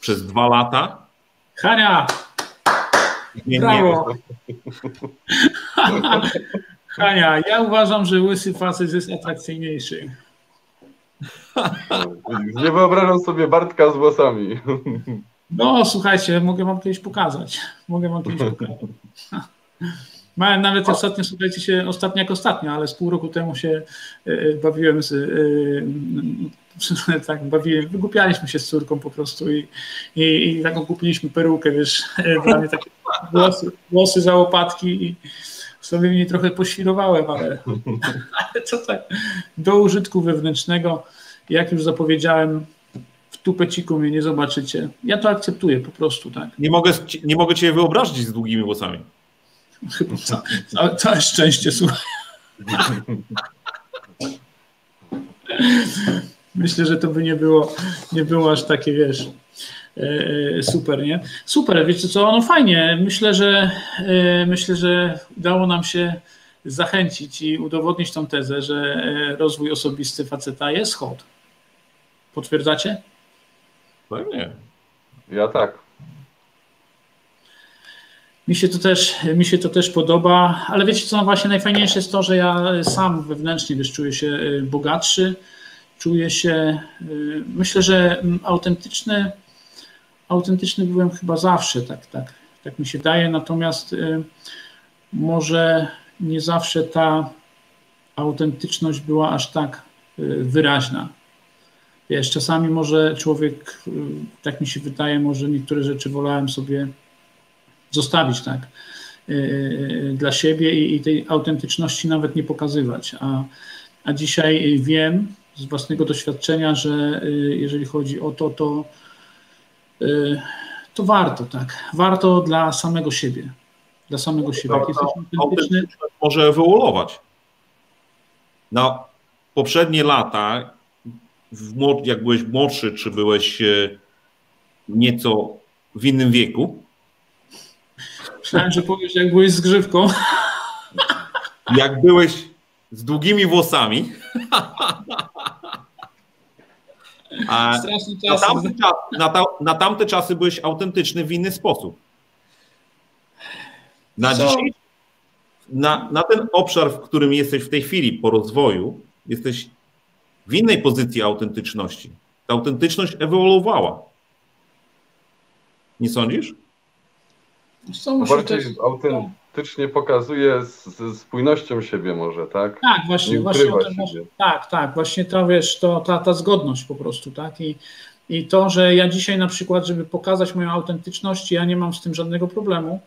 przez dwa lata? Hania! Nie, Brawo! Hania, ja uważam, że łysy facet jest atrakcyjniejszy. Nie wyobrażam sobie Bartka z włosami. No, słuchajcie, mogę wam kiedyś pokazać. Mogę wam kiedyś pokazać. Małem nawet ostatnio, słuchajcie się, ostatnio jak ostatnio, ale z pół roku temu się e, bawiłem z, e, tak, bawiłem, wygłupialiśmy się z córką po prostu i, i, i taką kupiliśmy perukę, wiesz, e, dla mnie takie włosy, włosy za łopatki i sobie w niej trochę poświrowałem, ale, ale to tak do użytku wewnętrznego jak już zapowiedziałem, w tupeciku mnie nie zobaczycie. Ja to akceptuję po prostu, tak. Nie mogę, nie mogę cię wyobrazić z długimi włosami. Ca, całe szczęście, słuchaj. Myślę, że to by nie było, nie było aż takie, wiesz, e, e, super, nie? Super, wiecie co, no fajnie. Myślę, że e, myślę, że udało nam się zachęcić i udowodnić tą tezę, że rozwój osobisty faceta jest hot. Potwierdzacie? Pewnie. Ja tak. Mi się, to też, mi się to też podoba, ale wiecie co, no właśnie najfajniejsze jest to, że ja sam wewnętrznie wiesz, czuję się y, bogatszy, czuję się, y, myślę, że mm, autentyczny, autentyczny byłem chyba zawsze, tak, tak, tak mi się daje, natomiast y, może nie zawsze ta autentyczność była aż tak wyraźna. Wiesz, czasami może człowiek, tak mi się wydaje, może niektóre rzeczy wolałem sobie zostawić tak y, y, dla siebie i, i tej autentyczności nawet nie pokazywać. A a dzisiaj wiem z własnego doświadczenia, że jeżeli chodzi o to, to, to warto, tak. Warto dla samego siebie. Dla samego siebie. Jak jesteś autentyczny, może ewoluować. Na poprzednie lata, jak byłeś młodszy, czy byłeś nieco w innym wieku. Myślałem, że powiesz, jak byłeś z grzywką. Jak byłeś z długimi włosami. A na, tamte czas, na, ta, na tamte czasy byłeś autentyczny w inny sposób. Na, dzisiaj, na, na ten obszar, w którym jesteś w tej chwili po rozwoju, jesteś w innej pozycji autentyczności. Ta autentyczność ewoluowała. Nie sądzisz? Co, Bardziej też... autentycznie pokazuje z, z, spójnością siebie może, tak? Tak, właśnie, właśnie, tak, tak, właśnie to wiesz, to, ta, ta zgodność po prostu, tak? I, I to, że ja dzisiaj na przykład, żeby pokazać moją autentyczność, ja nie mam z tym żadnego problemu.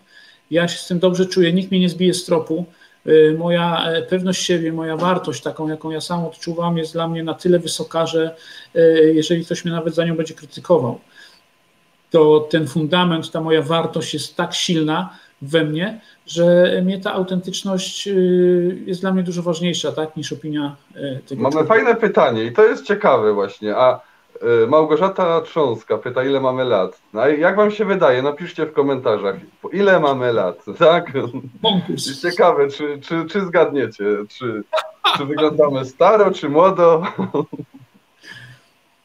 Ja się z tym dobrze czuję, nikt mnie nie zbije z tropu. Y, moja e, pewność siebie, moja wartość, taką jaką ja sam odczuwam, jest dla mnie na tyle wysoka, że y, jeżeli ktoś mnie nawet za nią będzie krytykował, to ten fundament, ta moja wartość jest tak silna we mnie, że mnie ta autentyczność y, jest dla mnie dużo ważniejsza, tak, niż opinia y, tego. Mamy człowieka. fajne pytanie i to jest ciekawe właśnie. A y, Małgorzata Trząska pyta, ile mamy lat. No, jak wam się wydaje? Napiszcie w komentarzach, ile mamy lat, tak? Konkurs. Ciekawe, czy, czy, czy zgadniecie, czy, czy wyglądamy staro, czy młodo?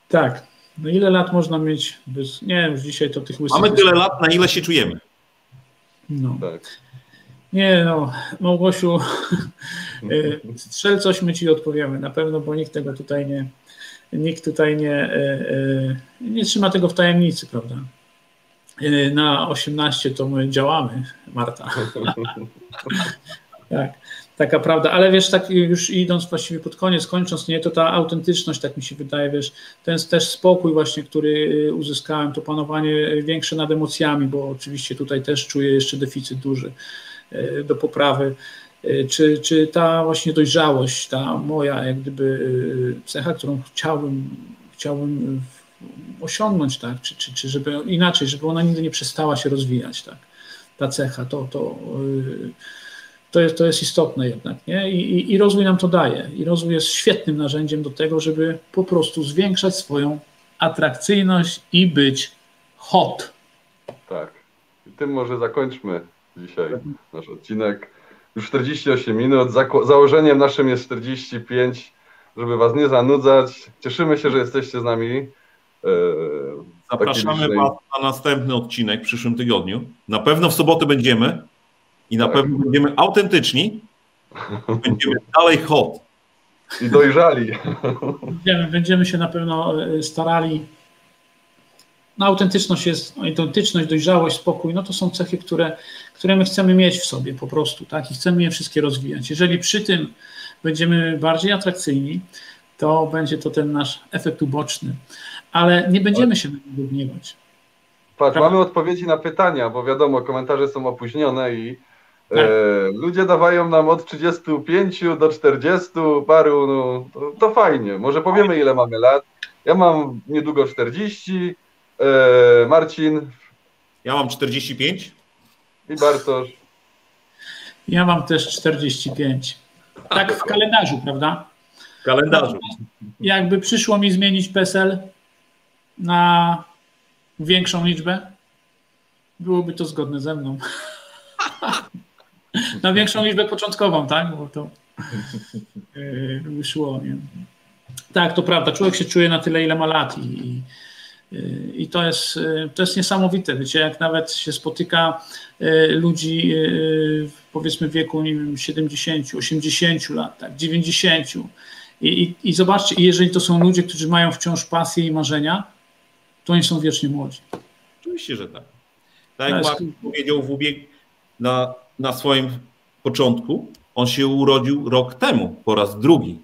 Tak, no ile lat można mieć? Bez, nie wiem, już dzisiaj to tych łysych... Mamy tyle lat, na ile się czujemy. No. Tak. Nie no, Małgosiu, y, strzel coś, my ci odpowiemy na pewno, bo nikt tego tutaj nie, nikt tutaj nie, y, y, nie trzyma tego w tajemnicy, prawda? Na 18 to my działamy, Marta. tak taka prawda, ale wiesz, tak już idąc właściwie pod koniec, kończąc, nie, to ta autentyczność, tak mi się wydaje, wiesz, ten też spokój właśnie, który y, uzyskałem, to panowanie większe nad emocjami, bo oczywiście tutaj też czuję jeszcze deficyt duży y, do poprawy, y, czy, czy ta właśnie dojrzałość, ta moja jak gdyby cecha, którą chciałbym, chciałbym osiągnąć, tak, czy, czy, czy żeby inaczej, żeby ona nigdy nie przestała się rozwijać, tak, ta cecha, to, to yy, to jest, to jest istotne jednak, nie? I, i, I, rozwój nam to daje. I rozwój jest świetnym narzędziem do tego, żeby po prostu zwiększać swoją atrakcyjność i być hot. Tak. I tym może zakończmy dzisiaj nasz odcinek. Już 48 minut. Założeniem naszym jest 45, żeby Was nie zanudzać. Cieszymy się, że jesteście z nami. E, Zapraszamy Was na następny odcinek w przyszłym tygodniu. Na pewno w sobotę będziemy. I na tak. pewno będziemy autentyczni, będziemy dalej hot. I dojrzali. Będziemy, będziemy się na pewno e, starali. No, autentyczność jest, autentyczność, dojrzałość, spokój, no to są cechy, które, które my chcemy mieć w sobie po prostu, tak? I chcemy je wszystkie rozwijać. Jeżeli przy tym będziemy bardziej atrakcyjni, to będzie to ten nasz efekt uboczny. Ale nie będziemy się na niego gniewać. Patrz, mamy odpowiedzi na pytania, bo wiadomo, komentarze są opóźnione i tak. Ludzie dawają nam od 35 do 40 paru, no to, to, fajnie. Może powiemy ile mamy lat. Ja mam niedługo 40. E, Marcin. Ja mam 45. I Bartosz. Ja mam też 45. Tak w kalendarzu, prawda? W kalendarzu. Jakby przyszło mi zmienić PESEL na większą liczbę, byłoby to zgodne ze mną. na większą liczbę początkową, tak? Bo to wyszło. Nie? Tak, to prawda. Człowiek się czuje na tyle, ile ma lat i, i to jest, to jest niesamowite. Wiecie, jak nawet się spotyka e, ludzi e, powiedzmy w wieku nie wiem, 70, 80 lat, tak, 90. I, i, I zobaczcie, jeżeli to są ludzie, którzy mają wciąż pasję i marzenia, to oni są wiecznie młodzi. Oczywiście, że tak. Tak jak Mark powiedział w ubieg na na swoim początku. On się urodził rok temu, po raz drugi.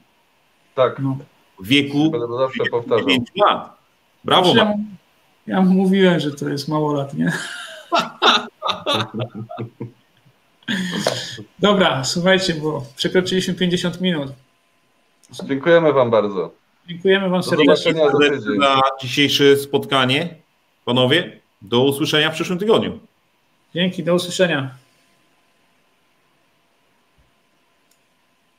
Tak. No. W wieku zawsze 5 lat. Brawo. Ja, ja mówiłem, że to jest mało lat, nie? Dobra, słuchajcie, bo przekroczyliśmy 50 minut. Dziękujemy Wam bardzo. Dziękujemy Wam serdecznie. za dzisiejsze spotkanie. Panowie, do usłyszenia w przyszłym tygodniu. Dzięki, do usłyszenia.